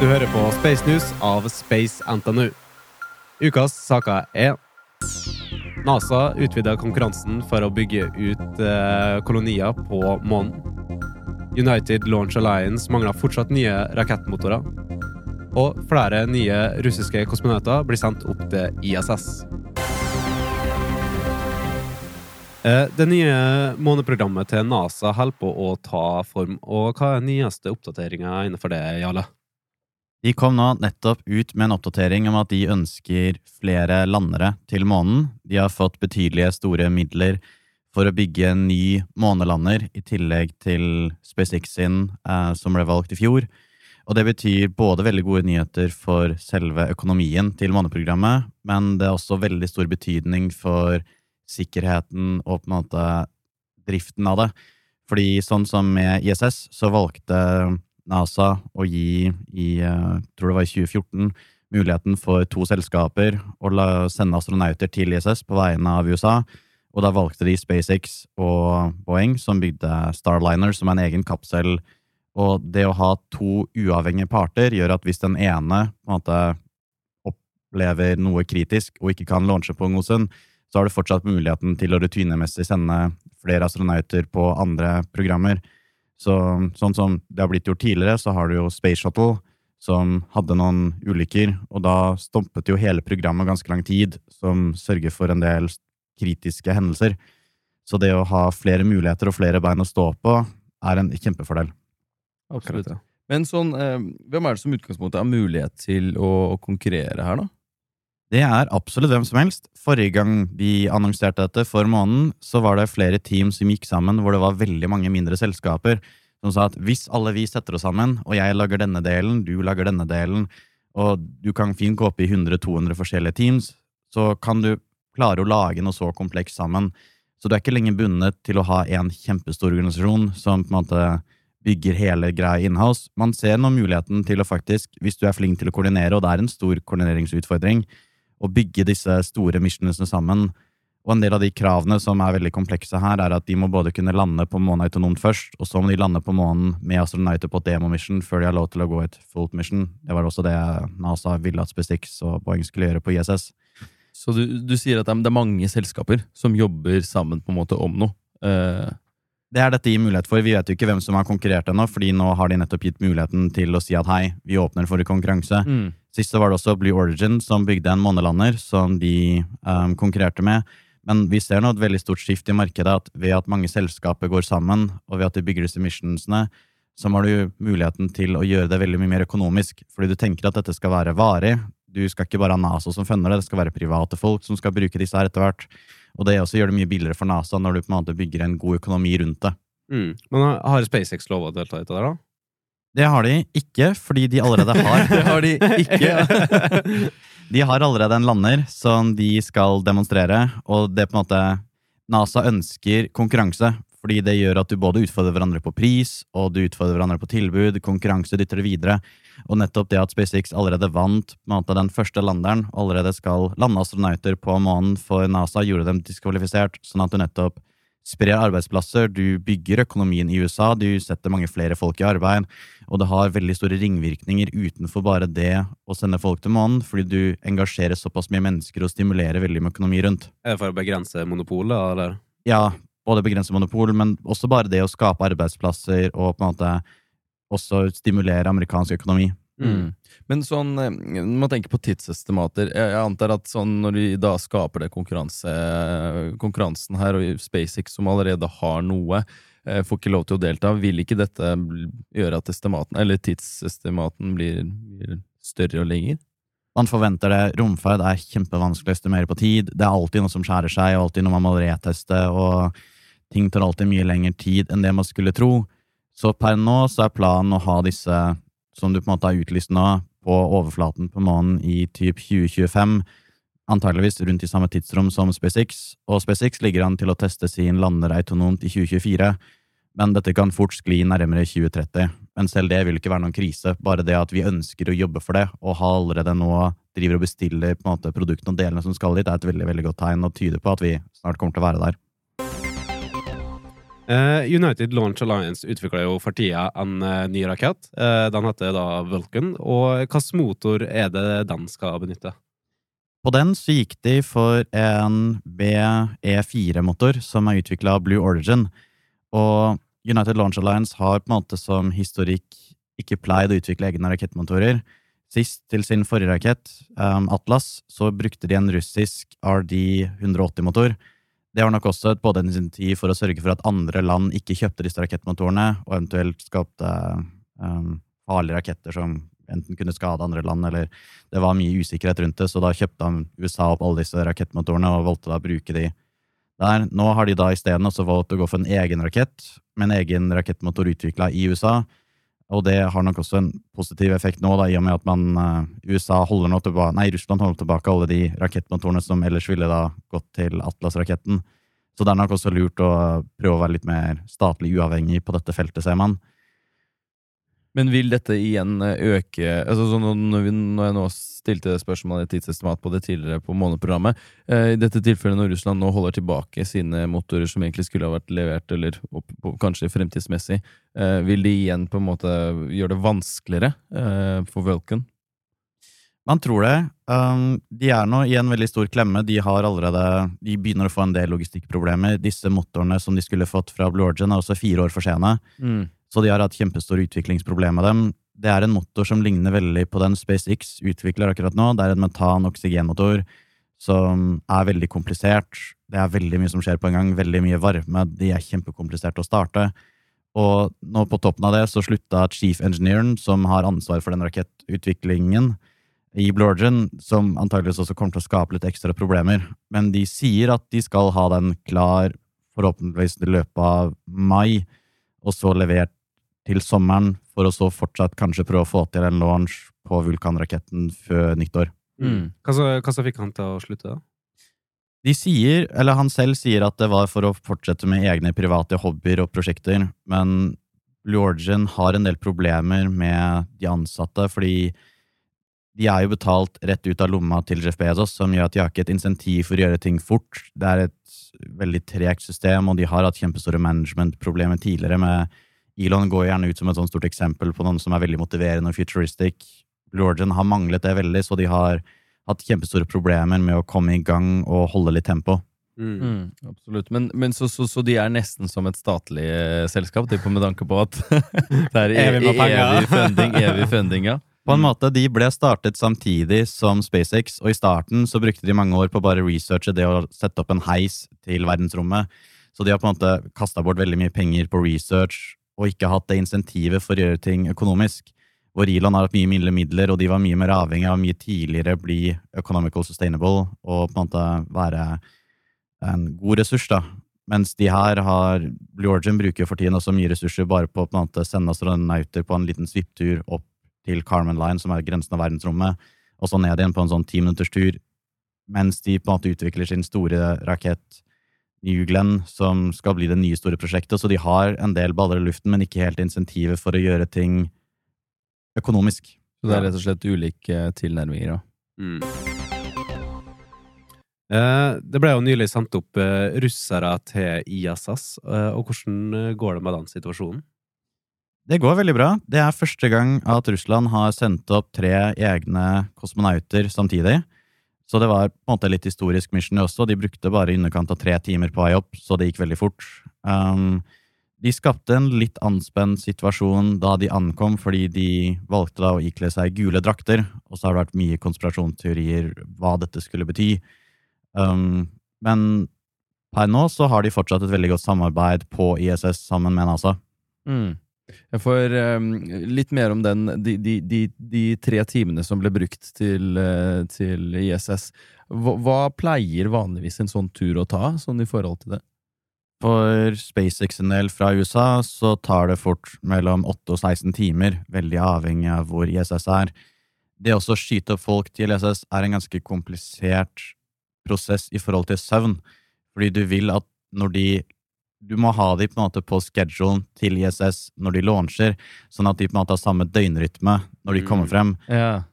Du hører på Space News av Space NTNU. Ukas saker er NASA utvider konkurransen for å bygge ut eh, kolonier på månen. United Launch Alliance mangler fortsatt nye rakettmotorer. Og flere nye russiske kosmonauter blir sendt opp til ISS. Eh, Det nye måneprogrammet til NASA holder på å ta form. Og hva er nyeste oppdateringa innenfor det, Jarle? De kom nå nettopp ut med en oppdatering om at de ønsker flere landere til månen. De har fått betydelige store midler for å bygge en ny månelander, i tillegg til SpaceX sin, eh, som ble valgt i fjor. Og det betyr både veldig gode nyheter for selve økonomien til måneprogrammet, men det er også veldig stor betydning for sikkerheten og på en måte driften av det. Fordi sånn som med ISS, så valgte NASA å gi i eh, tror det var i 2014 muligheten for to selskaper å sende astronauter til ISS på vegne av USA. Og da valgte de SpaceX og Boeing, som bygde Starliner, som er en egen kapsel. Og det å ha to uavhengige parter gjør at hvis den ene på en måte opplever noe kritisk og ikke kan launche på Ngosen, så har du fortsatt muligheten til å rutinemessig sende flere astronauter på andre programmer. Så, sånn som det har blitt gjort tidligere, så har du jo Space Shuttle, som hadde noen ulykker, og da stompet jo hele programmet ganske lang tid, som sørger for en del kritiske hendelser. Så det å ha flere muligheter og flere bein å stå på, er en kjempefordel. Absolutt. Men sånn, eh, hvem er det som utgangspunktet har mulighet til å konkurrere her, da? Det er absolutt hvem som helst. Forrige gang vi annonserte dette for måneden, så var det flere team som gikk sammen hvor det var veldig mange mindre selskaper som sa at hvis alle vi setter oss sammen, og jeg lager denne delen, du lager denne delen, og du kan fint gå opp i 100-200 forskjellige teams, så kan du klare å lage noe så komplekst sammen. Så du er ikke lenger bundet til å ha en kjempestor organisasjon som på en måte bygger hele greia inhouse. Man ser nå muligheten til å faktisk, hvis du er flink til å koordinere, og det er en stor koordineringsutfordring, å bygge disse store missionene sammen. Og en del av de kravene som er veldig komplekse her, er at de må både kunne lande på månen autonomt først, og så må de lande på månen med astronauter på et demo-mission før de har lov til å gå et fullt mission. Det var også det NASA ville at SpaceX og Boeing skulle gjøre på ISS. Så du, du sier at det er, mange selskaper som jobber sammen på en måte om noe. Uh... Det er dette gir mulighet for. Vi vet jo ikke hvem som har konkurrert ennå, fordi nå har de nettopp gitt muligheten til å si at hei, vi åpner for konkurranse. mm. Sist var det også Blue Origin som bygde en månelander som de um, konkurrerte med. Men vi ser nå et veldig stort skift i markedet, at ved at mange selskaper går sammen, og ved at de bygger disse missionsene, så har du muligheten til å gjøre det veldig mye mer økonomisk. Fordi du tenker at dette skal være varig. Du skal ikke bare ha NASA som funner det, det skal være private folk som skal bruke disse her etter hvert. Og det også gjør det mye billigere for NASA når du på en måte bygger en god økonomi rundt det. Mm. Men har SpaceX lov å delta i dette da? Det har de ikke, fordi de allerede har Det har de ikke. De har allerede en lander som de skal demonstrere, og det på en måte NASA ønsker konkurranse, fordi det gjør at du både utfordrer hverandre på pris, og du utfordrer hverandre på tilbud, konkurranse dytter det videre. Og nettopp det at SpaceX allerede vant måte, den første landeren, og allerede skal lande astronauter på månen for NASA, gjorde dem diskvalifisert, sånn at du nettopp sprer arbeidsplasser, du bygger økonomien i USA, du setter mange flere folk i arbeid, og det har veldig store ringvirkninger utenfor bare det å sende folk til månen, fordi du engasjerer såpass mye mennesker og stimulerer veldig med økonomi rundt. Er det for å begrense monopolet, eller? Ja, både begrense monopol, men også bare det å skape arbeidsplasser og på en måte også stimulere amerikansk økonomi. Mm. Men sånn, eh, når man tenker på tidsestimater Jeg, jeg antar at sånn når de da skaper det konkurranse, konkurransen her, og SpaceX som allerede har noe, eh, får ikke lov til å delta, vil ikke dette gjøre at estimaten, eller tidsestimaten blir, blir større og lenger? Man forventer det. Romferd er kjempevanskelig å estimere på tid. Det er alltid noe som skjærer seg, og alltid noe man må reteste, og ting tar alltid mye lengre tid enn det man skulle tro. Så per nå så er planen å ha disse, som du på en måte har utlyst nå, på overflaten på månen i typ 2025. Antageligvis rundt i samme tidsrom som SpaceX, og SpaceX ligger an til å teste sin lander autonomt i 2024. Men dette kan fort skli nærmere 2030. Men selv det vil ikke være noen krise. Bare det at vi ønsker å jobbe for det, og har allerede nå driver og bestiller på en måte produktene og delene som skal dit, er et veldig veldig godt tegn og tyder på at vi snart kommer til å være der. Eh, United Launch Alliance utvikler jo for tida en eh, ny rakett. Eh, den heter da Vulcan. Og hvilken motor er det den skal benytte? På den så gikk de for en BE4-motor som er utvikla av Blue Origin. Og United Launch Alliance har på en måte som historikk ikke pleid å utvikle egne rakettmotorer. Sist, til sin forrige rakett, Atlas, så brukte de en russisk RD-180-motor. Det var nok også et tid for å sørge for at andre land ikke kjøpte disse rakettmotorene, og eventuelt skapte um, farlige raketter som enten kunne skade andre land, eller det var mye usikkerhet rundt det, så da kjøpte USA opp alle disse rakettmotorene og valgte da å bruke de der. Nå har de da isteden også valgt å gå for en egen rakett, med en egen rakettmotor utvikla i USA, og det har nok også en positiv effekt nå, da, i og med at man, uh, USA holder nå tilbake, nei, Russland holder tilbake alle de rakettmotorene som ellers ville da gått til Atlas-raketten. Så det er nok også lurt å prøve å være litt mer statlig uavhengig på dette feltet, ser man. Men vil dette igjen eh, øke altså så når, vi, når jeg nå stilte spørsmålet i tidsestimat på det tidligere på måneprogrammet eh, I dette tilfellet når Russland nå holder tilbake sine motorer som egentlig skulle ha vært levert, eller opp, på, kanskje fremtidsmessig, eh, vil de igjen på en måte gjøre det vanskeligere eh, for Vulcan? Man tror det. Um, de er nå i en veldig stor klemme. De har allerede, de begynner å få en del logistikkproblemer. Disse motorene som de skulle fått fra Blue Origin, er også fire år for sene. Mm. Så de har hatt kjempestore utviklingsproblemer med dem. Det er en motor som ligner veldig på den SpaceX utvikler akkurat nå. Det er en metan-oksygenmotor som er veldig komplisert. Det er veldig mye som skjer på en gang, veldig mye varme. De er kjempekompliserte å starte. Og nå på toppen av det så slutta chief engineeren, som har ansvar for den rakettutviklingen i Blue Origin, som antageligvis også kommer til å skape litt ekstra problemer. Men de sier at de skal ha den klar forhåpentligvis i løpet av mai, og så levert til sommeren, for å så fortsatt kanskje prøve å få til en launch på vulkanraketten før nyttår. Mm. Hva, så, hva så fikk han til å slutte, da? De sier, eller han selv sier at det var for å fortsette med egne private hobbyer og prosjekter, men Blue Origin har en del problemer med de ansatte, fordi de er jo betalt rett ut av lomma til Jeff Bezos, som gjør at de har ikke et insentiv for å gjøre ting fort. Det er et veldig tregt system, og de har hatt kjempestore managementproblemer tidligere med Elon går gjerne ut som et sånt stort eksempel på noen som er veldig motiverende og futuristic. Blue Origin har manglet det veldig, så de har hatt kjempestore problemer med å komme i gang og holde litt tempo. Mm. Mm, absolutt. Men, men så, så, så, de er nesten som et statlig eh, selskap, på med tanke på at det er evig, evig funding, evig funding, ja. På en måte, De ble startet samtidig som SpaceX, og i starten så brukte de mange år på bare researche det å sette opp en heis til verdensrommet. Så de har på en måte kasta bort veldig mye penger på research og ikke hatt det insentivet for å gjøre ting økonomisk. Hvor Elon har hatt mye mindre midler, og de var mye mer avhengig av mye tidligere bli economical sustainable og på en måte være en god ressurs, da. Mens de her har Blue Origin bruker for tiden også mye ressurser bare på å sende astronauter på en liten svipptur opp til Carmen Line, som er grensen av verdensrommet, og så ned igjen på en sånn ti minutters tur, mens de på en måte utvikler sin store rakett New Glenn, som skal bli det nye store prosjektet. Så de har en del baller i luften, men ikke helt insentivet for å gjøre ting økonomisk. Så det er rett og slett ulike tilnærminger, ja. Mm. Eh, det ble jo nylig sendt opp eh, russere til ISS, eh, og hvordan går det med den situasjonen? Det går veldig bra. Det er første gang at Russland har sendt opp tre egne kosmonauter samtidig. Så det var på en måte litt historisk mission også. De brukte bare i underkant av tre timer på vei opp, så det gikk veldig fort. Um, de skapte en litt anspent situasjon da de ankom, fordi de valgte da å ikle seg gule drakter, og så har det vært mye konspirasjonsteorier hva dette skulle bety. Um, men per nå så har de fortsatt et veldig godt samarbeid på ISS sammen med NASA. Mm. Får um, litt mer om den, de, de, de, de, tre timene som ble brukt til, uh, til ISS. Hva, hva, pleier vanligvis en sånn tur å ta, sånn i forhold til det? For SpaceX en del fra USA så tar det fort mellom 8 og 16 timer, veldig avhengig av hvor ISS er. Det å skyte opp folk til ISS er en ganske komplisert prosess i forhold til søvn, fordi du vil at når de du må ha de på en måte på schedulen til ISS når de launcher, sånn at de på en måte har samme døgnrytme når de kommer mm. frem,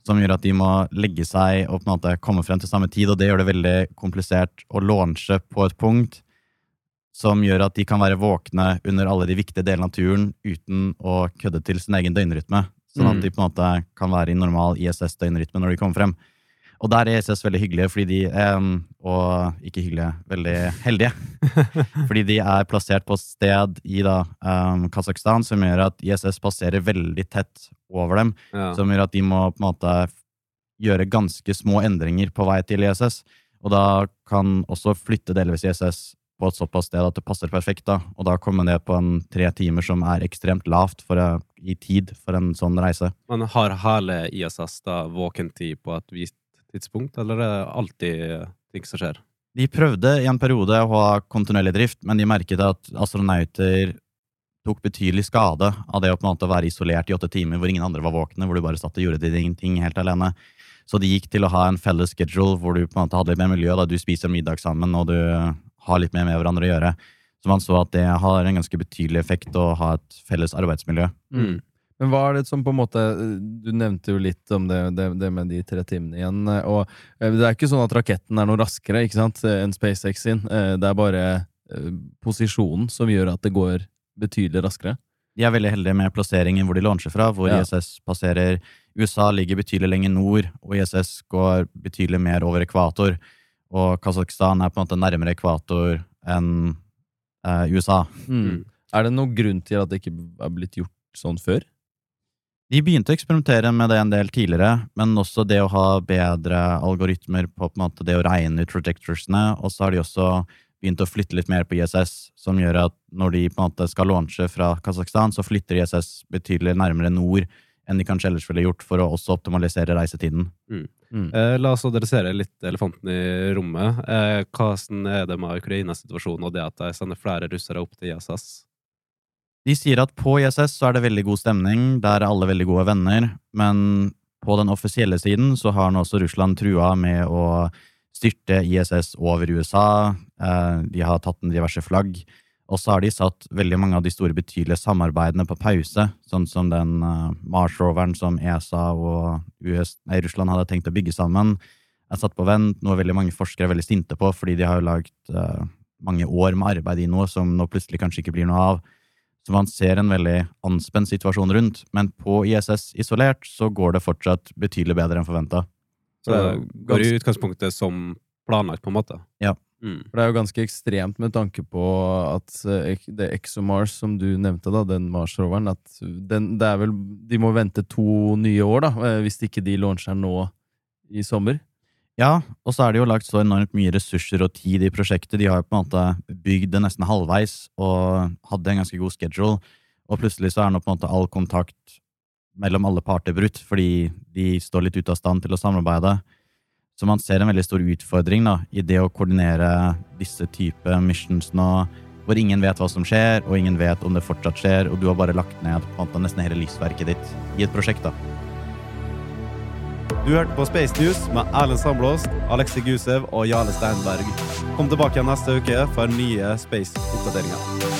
som gjør at de må legge seg og på en måte komme frem til samme tid, og det gjør det veldig komplisert å launche på et punkt som gjør at de kan være våkne under alle de viktige delene av turen uten å kødde til sin egen døgnrytme. Sånn Mm. at de på en måte kan være i normal ISS-døgnrytme når de kommer frem. Og der er ISS veldig hyggelige, fordi de em, Og ikke hyggelige, veldig heldige. fordi de er plassert på et sted i da em, Kasakhstan som gjør at ISS passerer veldig tett over dem. Ja. Som gjør at de må på en måte gjøre ganske små endringer på vei til ISS. Og da kan også flytte delvis ISS på et såpass sted at det passer perfekt. da, Og da komme ned på en tre timer som er ekstremt lavt for, å- i tid for en sånn reise. Men har hele ISS da våkentid på at visst tidspunkt, eller er det alltid ting som skjer? De prøvde i en periode å ha kontinuerlig drift, men de merket at astronauter tok betydelig skade av det å på en måte være isolert i åtte timer hvor ingen andre var våkne, hvor du bare satt og gjorde ingenting ting helt alene. Så de gikk til å ha en felles schedule hvor du på en måte hadde litt mer miljø, da du spiser middag sammen og du har litt mer med hverandre å gjøre. Så man så at det har en ganske betydelig effekt å ha et felles arbeidsmiljø. Mm. Men hva er det som på en måte Du nevnte jo litt om det, det, det med de tre timene igjen. eh, Og eh, det er ikke sånn at raketten er noe raskere ikke sant, eh, enn SpaceX sin. Eh, Det er bare eh, posisjonen som gjør at det går betydelig raskere. De er veldig heldige med plasseringen hvor de launcher fra, hvor Ja. ISS passerer USA ligger betydelig lenger nord, og ISS går betydelig mer over ekvator. Og Kasakhstan er på en måte nærmere ekvator enn eh, USA. Mm. Er det noen grunn til at det ikke er blitt gjort sånn før? De begynte å eksperimentere med det en del tidligere, men også det å ha bedre algoritmer på, på måte det å regne ut trajectorsene, og så har de også begynt å flytte litt mer på ISS, som gjør at når de på en måte skal launche fra Kasakhstan, så flytter ISS betydelig nærmere nord enn de kanskje ellers ville gjort, for å også optimalisere reisetiden. Eh, la oss adressere litt elefanten i rommet. Eh, hvordan er det med Ukraina-situasjonen og det at de sender flere russere opp til ISS? De sier at på ISS så er det veldig god stemning, der er alle veldig gode venner, men på den offisielle siden så har nå også Russland trua med å styrte ISS over USA, eh, de har tatt en diverse flagg, og så har de satt veldig mange av de store betydelige samarbeidene på pause, sånn som den eh, Mars-roveren som ESA og US, nei, Russland hadde tenkt å bygge sammen, er satt på vent, noe veldig mange forskere er veldig sinte på, fordi de har jo lagd eh, mange år med arbeid i noe som nå plutselig kanskje ikke blir noe av. Så man ser en veldig anspent situasjon rundt, men på ISS isolert så går det fortsatt betydelig bedre enn forventa. Så det går i utgangspunktet som planlagt, på en måte? Ja. Mm. For det er jo ganske ekstremt med tanke på at eh, det ExoMars som du nevnte, da, den Mars-roveren, at den, det er vel De må vente to nye år, da, eh, hvis ikke de launcher nå i sommer. Ja, og så er det jo lagt så enormt mye ressurser og tid i prosjektet. De har jo på en måte bygd det nesten halvveis og hadde en ganske god schedule, og plutselig så er nå på en måte all kontakt mellom alle parter brutt, fordi de står litt ute av stand til å samarbeide. Så man ser en veldig stor utfordring da, i det å koordinere disse type missions nå, hvor ingen vet hva som skjer, og ingen vet om det fortsatt skjer, og du har bare lagt ned på en måte nesten hele livsverket ditt i et prosjekt. da. Du hørte på Space News med Erlend Sandblåst, Alexi Gusev og Jarle Steinberg. Kom tilbake neste uke for nye Space-oppdateringer.